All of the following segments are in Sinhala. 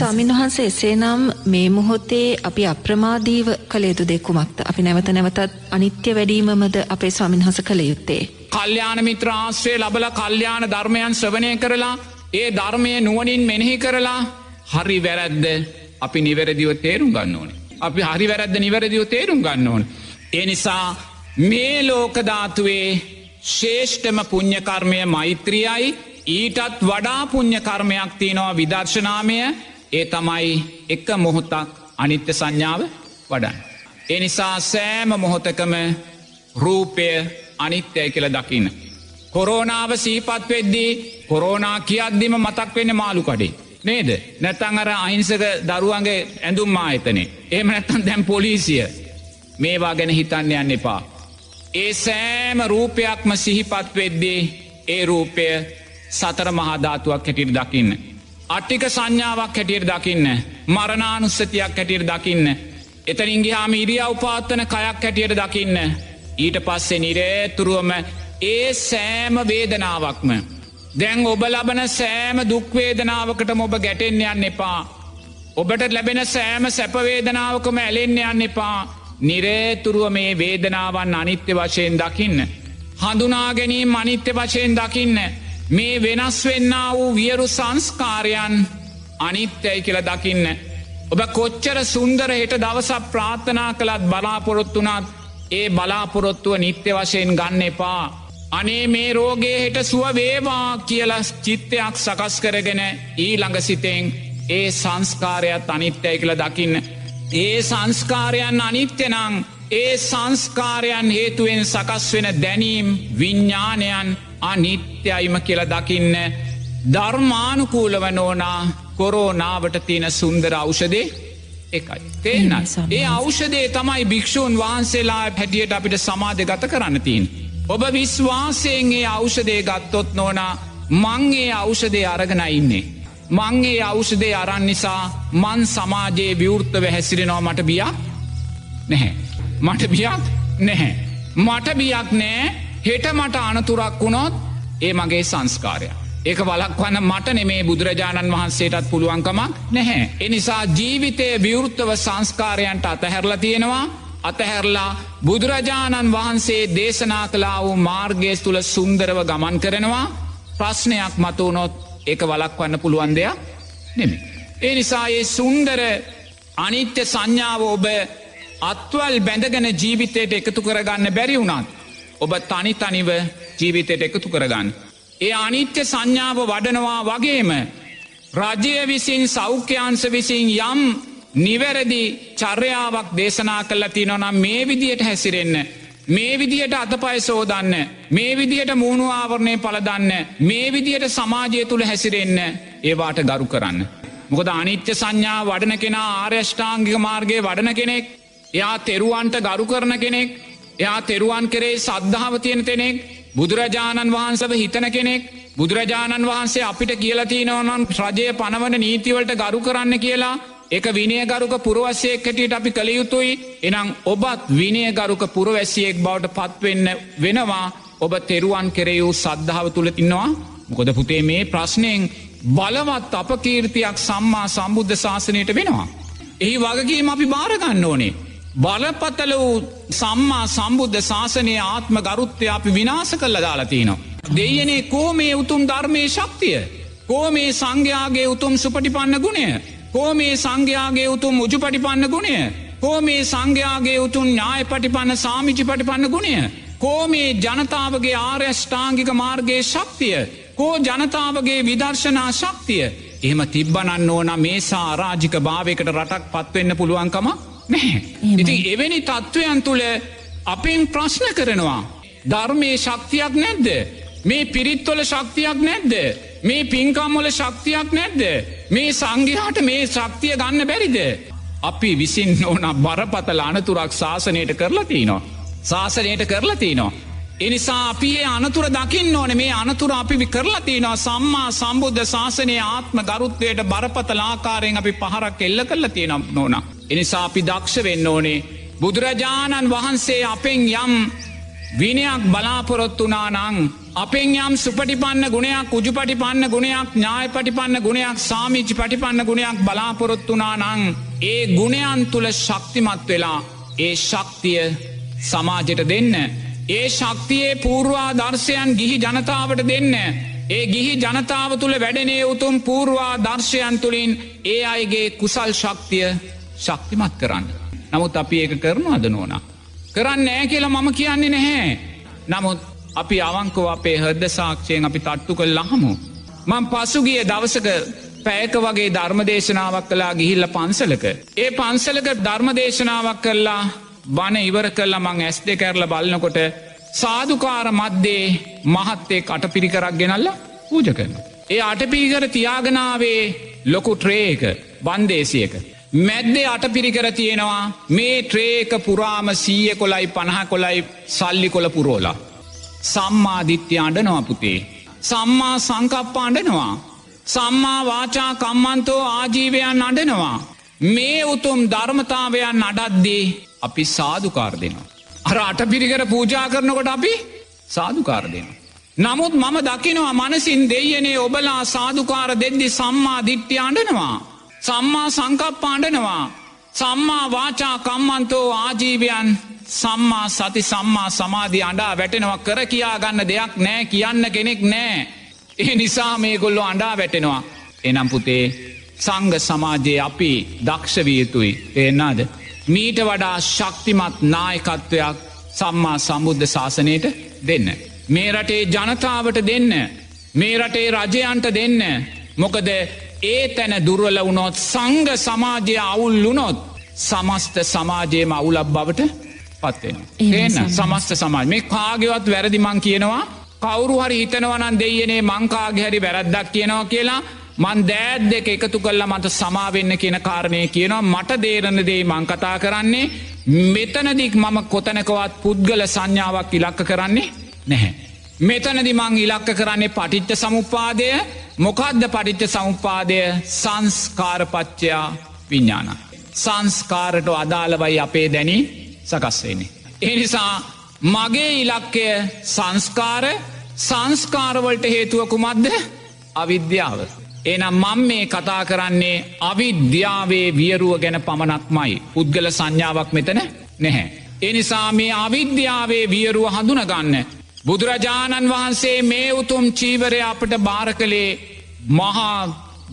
ස්වාමින් වහන්සේ එසේ නම් මේ මොහොතේ අපි අප්‍රමාදීව කළ යුතු දෙකුමක්ද අපි නැවත නැවතත් අනිත්‍ය වැඩීමමද අපේ ස්වාමින් හස කළ යුත්තේ. කල්්‍යාන මිත්‍රාශ්‍රය ලබල කල්්‍යාන ධර්මයන් ශ්‍රවණය කරලා ඒ ධර්මය නුවනින් මෙනෙහි කරලා හරි වැරැද්ද අපි නිවැරදිව තේරුම් ගන්න ඕනේ. අපි හරි වැරැද්ද නිවැරදිව තේරුම් ගන්න ඕන. ඒ නිසා මේ ලෝකධාතුවේ ශේෂ්ඨම පුං්ඥකර්මය මෛත්‍රියයි ඊටත් වඩා පුං්ඥකර්මයක් තියනවා විදර්ශනාමය ඒ තමයි එක මොහොතක් අනිත්‍ය සංඥාව වඩන්. ඒ නිසා සෑම මොහොතකම රූපය අනිත්‍යය කියල දකින්න. කොරෝනාව සීපත් වෙද්දී කොරෝනා කියද්දිම මතක් වෙන්න මාළු කඩේ. නේද නැත්තං අර අහිංසක දරුවන්ගේ ඇඳුම් ආයතනේ එහම නැත්තන් දැම් පොලිසිය මේවා ගැන හිතන්න යන්න එපා. ඒ සෑම රූපයක්ම සිහිපත් වෙද්දී ඒ රූපය සතර මහාධාතුවක් හැටියට දකින්න. අට්ටික සංඥාවක් හැටියට දකින්න මරණානුස්සතියක් හැටියට දකින්න. එතනින්ගේ හාම ඉරිය උපාත්තන කයක් හැටියට දකින්න. ඊට පස්සේ නිරේතුරුවම ඒ සෑම වේදනාවක්ම. දැන් ඔබ ලබන සෑම දුක්වේදනාවකට ඔබ ගැටෙන් යන්න එපා. ඔබට ලැබෙන සෑම සැපවේදනාවකම ඇලෙන්න යන්න එපා. නිරේතුරුව මේ වේදනාවන් අනිත්‍ය වශයෙන් දකින්න. හඳුනාගැනීම් අනිත්‍ය වශයෙන් දකින්න. මේ වෙනස් වෙන්න වූ වියරු සංස්කාරයන් අනිත්‍යයි කියල දකින්න. ඔබ කොච්චර සුන්දර හිට දවසක් ප්‍රාථනා කළත් බලාපොරොත්තුනාත් ඒ බලාපොරොත්තුව නිත්‍ය වශයෙන් ගන්න එපා. අනේ මේ රෝගේ හෙට සුව වේවා කියල චිත්තයක් සකස් කරගෙන ඊළඟ සිතෙන් ඒ සංස්කාරයත් අනිත්‍යය කළ දකින්න. ඒ සංස්කාරයන් අනිත්‍යනං ඒ සංස්කාරයන් හේතුවෙන් සකස් වෙන දැනීම් විඤ්ඥානයන් අනිත්‍යයිම කියල දකින්න ධර්මානුකූලව නෝනා කොරෝනාවට තියෙන සුන්දර අවෂදේ එකයි. තේන ඒ අවෂදේ තමයි භික්‍ෂූන් වහන්සේලා හැටියට අපිට සමාධ ගත කරන්න තින්. ඔබ විශ්වාසයෙන්ගේ අවෂදේ ගත්තොත් නෝනා මංගේ අවෂදේ අරගෙන ඉන්නේ. මංගේ අවෂදේ අරන් නිසා මන් සමාජයේ විවෘත්තව හැසිරෙනවා මට බියක් නැහැ. මට බියක් නැහැ. මට බියක් නෑ හෙට මට අනතුරක් වුණොත් ඒ මගේ සංස්කාරය. ඒක වලක්වන්න මට නෙමේ බුදුරජාණන් වහන්සේටත් පුළුවන්කමක් නැහැ. එනිසා ජීවිතය විවෘත්තව සංස්කාරයන්ට අතහැරල තියෙනවා අතහැරලා බුදුරජාණන් වහන්සේ දේශනා කලා වූ මාර්ගේස් තුළ සුන්දරව ගමන් කරනවා ප්‍රශ්නයක් මතුවනොත් එක වලක්වන්න පුළුවන් දෙයක් නෙමි. ඒ නිසා ඒ සුන්දර අනිත්‍ය සංඥාව ඔබ අත්වල් බැඳගෙන ජීවිතයට එකතු කරගන්න බැරි වුණත්. ඔබ තනි තනිව ජීවිතයට එකතු කරගන්න. ඒ අනිත්‍ය සංඥාව වඩනවා වගේම රජය විසින් සෞඛ්‍යන්ස විසින් යම් නිවැරදි චර්යාවක් දේශනා කල්ල තිනොනම් මේ විදියට හැසිරෙන්න. මේ විදියට අතපය සෝදන්න මේ විදියට මූුණු ආවරණය පලදන්න මේ විදියට සමාජය තුළ හැසිරෙන්න ඒවාට ගරු කරන්න. මොකද අනිත්‍ය සංඥා වඩන කෙනා ආර්යෂ්ඨාංගික මාර්ගය වඩන කෙනෙක් එයා තෙරුවන්ට ගරු කරන කෙනෙක් එයා තෙරුවන් කරේ සද්ධාව තියෙන කෙනෙක් බුදුරජාණන් වහන්සව හිතන කෙනෙක්. බුදුරජාණන් වහන්සේ අපිට කියලතිී නොනන් රජය පනවන නීතිවලට ගරු කරන්න කියලා. එක විනයගරුක පුරවස්සයෙක් හැටියට අපි කළ යුතුයි. එනම් ඔබත් විනයගරුක පුරවැසියෙක් බවට පත්වෙන්න වෙනවා. ඔබ තෙරුවන් කෙරෙයූ සද්ධාව තුළ තින්නවා මොකොද පුතේ මේ ප්‍රශ්නයෙන් බලවත් අපකීර්තියක් සම්මා සම්බුද්ධ ශාසනයට වෙනවා. එහි වගකීම අපි භාරගන්න ඕනේ. බලපතල වූ සම්මා සම්බුද්ධ ශාසනය ආත්ම ගරුත්වය අපි විනාස කල්ල දාලතිනවා. දෙයනේ කෝ මේ උතුම් ධර්මය ශක්තිය. කෝ මේ සංඝයාගේ උතුම් සුපටිපන්න ගුණය. කෝ මේ සංඝයාගේ උතුම් උජු පටිපන්න ගුණය. කෝ මේ සංඝයාගේ උතුන් ඥාය පටිපන්න සාමිචි පටිපන්න ගුණය. කෝ මේ ජනතාවගේ ආර්යෂ්ඨාංගික මාර්ගයේ ශක්තිය. කෝ ජනතාවගේ විදර්ශනා ශක්තිය. එහෙම තිබ්බනන්න ඕන මේසා රාජික භාවයකට රටක් පත්වෙන්න පුළුවන්කම නැහැ. ඉති එවැනි තත්ත්වයන් තුළ අපෙන් ප්‍රශ්න කරනවා. ධර්මයේ ශක්තියක් නැද්ද. මේ පිරිත්වල ශක්තියක් නැද්ද. මේ පින්කම්වල ශක්තියක් නැද්ද. මේ සංඝයාට මේ ශක්තිය ගන්න බැරිද. අපි විසින් ඕන බරපතල අනතුරක් ශාසනයට කරලා තියනවා. ශාසනයට කරලා තියනවා. එනිසා අපි ඒ අනතුර දකින්න ඕන මේ අනතුර අපි කරලා තියනවා සම්මා සම්බුද්ධ ශාසනය ආත්ම ගරුත්වයට බරපතලාකාරයෙන් අපි පහරක් එල්ල කරල තියෙනම් නොන. එනිසා අපි දක්ෂ වෙන්න ඕනේ. බුදුරජාණන් වහන්සේ අපෙන් යම් විනයක් බලාපොරොත්තුනා නං අපෙන් යම් සුපටිපන්න ගුණයක් උජු පටිපන්න ගුණයක් ඥාය පටිපන්න ගුණයක් සාමිචි පටිපන්න ගුණයක් බලාපොරොත්තුනා නං ඒ ගුණයන් තුළ ශක්තිමත් වෙලා ඒ ශක්තිය සමාජයට දෙන්න. ඒ ශක්තියේ පූර්වා දර්ශයන් ගිහි ජනතාවට දෙන්න. ඒ ගිහි ජනතාව තුළ වැඩනේ උතුම් පූර්වා දර්ශයන් තුළින් ඒ අයගේ කුසල් ශක්තිය ශක්තිමත් කරන්න. නමුත් අපි ඒක කරනු අද නෝනා. කරන්න නෑ කියලා මම කියන්නේ නැහැ. නමුත් අපි අවංකව අපේ හදද සාක්ෂයෙන් අපි තට්ටු කල් ලහමු. මං පසුගිය දවසක පැයක වගේ ධර්මදේශනාවක් කලා ගිහිල්ල පන්සලක. ඒ පන්සලක ධර්මදේශනාවක් කරලා බණ ඉවර කල්ලා මං ඇස් දෙ කැරල බලන්නකොට සාධකාර මධ්‍යේ මහත්තේ කටපිරිකරක් ගෙනල්ල පූජ කරන. ඒ අටපීකර තියාගනාවේ ලොකු ට්‍රේක බන්දේසියක. මැද්දේ අටපිරිකර තියෙනවා මේ ට්‍රේක පුරාම සීය කොලයි පණහ කොලයි සල්ලි කොළ පුරෝලා. සම්මාධිත්‍ය අඩනවා පුතේ. සම්මා සංකප්පා අඩනවා. සම්මා වාචා කම්මන්තෝ ආජීවයන් අඩනවා. මේ උතුම් ධර්මතාවයන් අඩද්දී අපි සාධකාර දෙනවා. අර අට පිරිකර පූජා කරනකොට අපි සාධකාර දෙනවා. නමුත් මම දකිනවා මනසින් දෙයනේ ඔබලා සාධකාර දෙද්දි සම්මා දිට්්‍ය අඩනවා. සම්මා සංකප්පාණ්ඩනවා. සම්මා වාචා කම්මන්තෝ ආජීවයන් සම්මා සති සම්මා සමාධී අඩා වැටෙනවා කර කියා ගන්න දෙයක් නෑ කියන්න කෙනෙක් නෑ. ඒ නිසා මේ ගොල්ලො අඩා වැටෙනවා. එනම් පුතේ සංග සමාජයේ අපි දක්ෂවියතුයි එන්නාද. මීට වඩා ශක්තිමත් නායකත්වයක් සම්මා සම්බුද්ධ ශාසනයට දෙන්න. මේ රටේ ජනතාවට දෙන්න. මේ රටේ රජයන්ට දෙන්න. මොකද ඒ තැන දුර්වල වුණොත් සංග සමාජය අවුල්ලුනොත් සමස්ත සමාජයම අවුලක් බවට පත්වෙන. එන්න සමස්ත සමාජ මේ කාගෙවත් වැරදිමං කියනවා කවරු හරි හිතනවනන් දෙයනේ මංකාගේ හරි වැරද්දක් කියනවා කියලා මන් දෑත් දෙක එකතු කල්ල මට සමාවෙන්න කියන කාරණය කියනවා මට දේරණ දේ මංකතා කරන්නේ මෙතනදික් මම කොතනකවත් පුද්ගල සංඥාවක් ඉලක්ක කරන්නේ නැහැ. මෙතනදි මං ඉලක්ක කරන්නේ පටිච්ච සමුපාදය මොකක්ද පටිච්ච සමුපාදය සංස්කාරපච්චයා විඤ්ඥාන. සංස්කාරට අදාළවයි අපේ දැනි සකස්වෙන්නේ. එනිසා මගේ ඉලක්කය සංස්කාර සංස්කාරවලට හේතුව කුමක්ද අවිද්‍යාව. එනම් මං මේ කතා කරන්නේ අවිද්‍යාවේ වියරුව ගැන පමණක්මයි. පුද්ගල සංඥාවක් මෙතන නැහැ. එනිසා මේ අවිද්‍යාවේ වියරුව හඳුනගන්න. බුදුරජාණන් වහන්සේ මේ උතුම් චීවරය අපට භාර කළේ මහා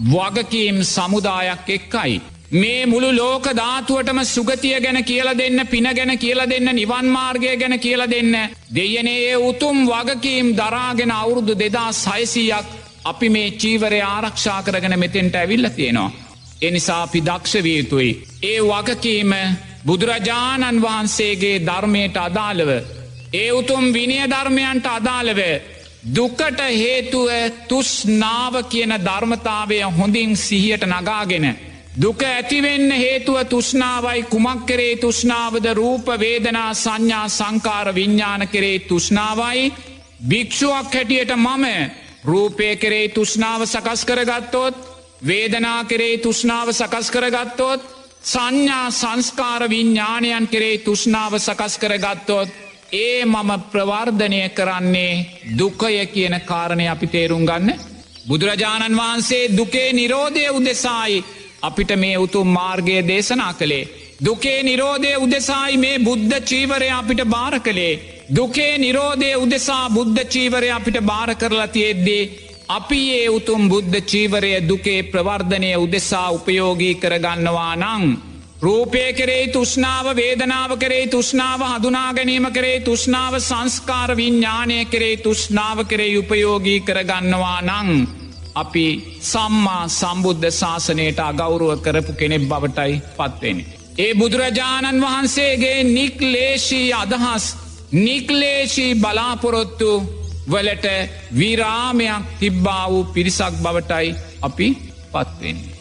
වගකීම් සමුදායක් එක්කයි. මේ මුළු ලෝක ධාතුවටම සුගතිය ගැන කියල දෙන්න පින ගැන කියල දෙන්න නිවන්මාර්ගය ගැන කියල දෙන්න. දෙයනේ උතුම් වගකීම් දරාගෙන අවුරුදු දෙදා සයිසීයක් අපි මේ චීවරය ආරක්ෂා කරගෙන මෙතෙන්ට ඇවිල්ල තියෙනවා. එනිසා අපි දක්ෂවයුතුයි. ඒ වගකීම බුදුරජාණන් වහන්සේගේ ධර්මයට අදාළව. ඒ උතුම් විනය ධර්මයන්ට අදාළව. දුකට හේතුව තුස්නාව කියන ධර්මතාවය හොඳින් සිහියට නගාගෙන. දුක ඇතිවෙන්න හේතුව තුෂ්නාවයි කුමක් කරේ තුෂ්නාවද රූප වේදනා සංඥා සංකාර විඤ්ඥාන කරේ තුෂ්නාවයි භික්ෂුවක් හැටියට මම රූපය කරේ තුෂ්නාව සකස් කරගත්තොත් වේදනා කරේ තුෂ්නාව සකස් කරගත්තොත් සංඥා සංස්කාර විඤ්ඥානයන් කරේ තුෂ්නාව සකස් කරගත්තොත් ඒ මම ප්‍රවර්ධනය කරන්නේ දුකය කියන කාරණය අපි තේරුම් ගන්න. බුදුරජාණන් වහන්සේ දුකේ නිරෝධය උදෙසායි අපිට මේ උතුම් මාර්ගය දේශනා කළේ. දුකේ නිරෝධය උදෙසායි මේ බුද්ධ චීවරය අපිට භාර කළේ. දුකේ නිරෝධය උදෙසා බුද්ධ චීවරය අපිට භාර කරලා තියෙද්දී. අපි ඒ උතුම් බුද්ධ චීවරය දුකේ ප්‍රවර්ධනය උදෙසා උපයෝගී කරගන්නවා නං. රූපය කරේ තුෂ්නාව වේදනාව කරේ තුෂ්නාව හඳුනා ගැනීම කරේ තුෂ්නාව සංස්කාර විඤ්ඥානය කරේ තුෂ්නාව කරේ උපයෝගී කරගන්නවා නං. අපි සම්මා සම්බුද්ධ ශාසනයට අගෞරුව කරපු කෙනෙක් බවටයි පත්වෙන. ඒ බුදුරජාණන් වහන්සේගේ නික්ලේශී අදහස් නික්ලේශී බලාපොරොත්තු වලට විරාමයක් තිබ්බා වූ පිරිසක් බවටයි අපි පත්වෙන්නේ.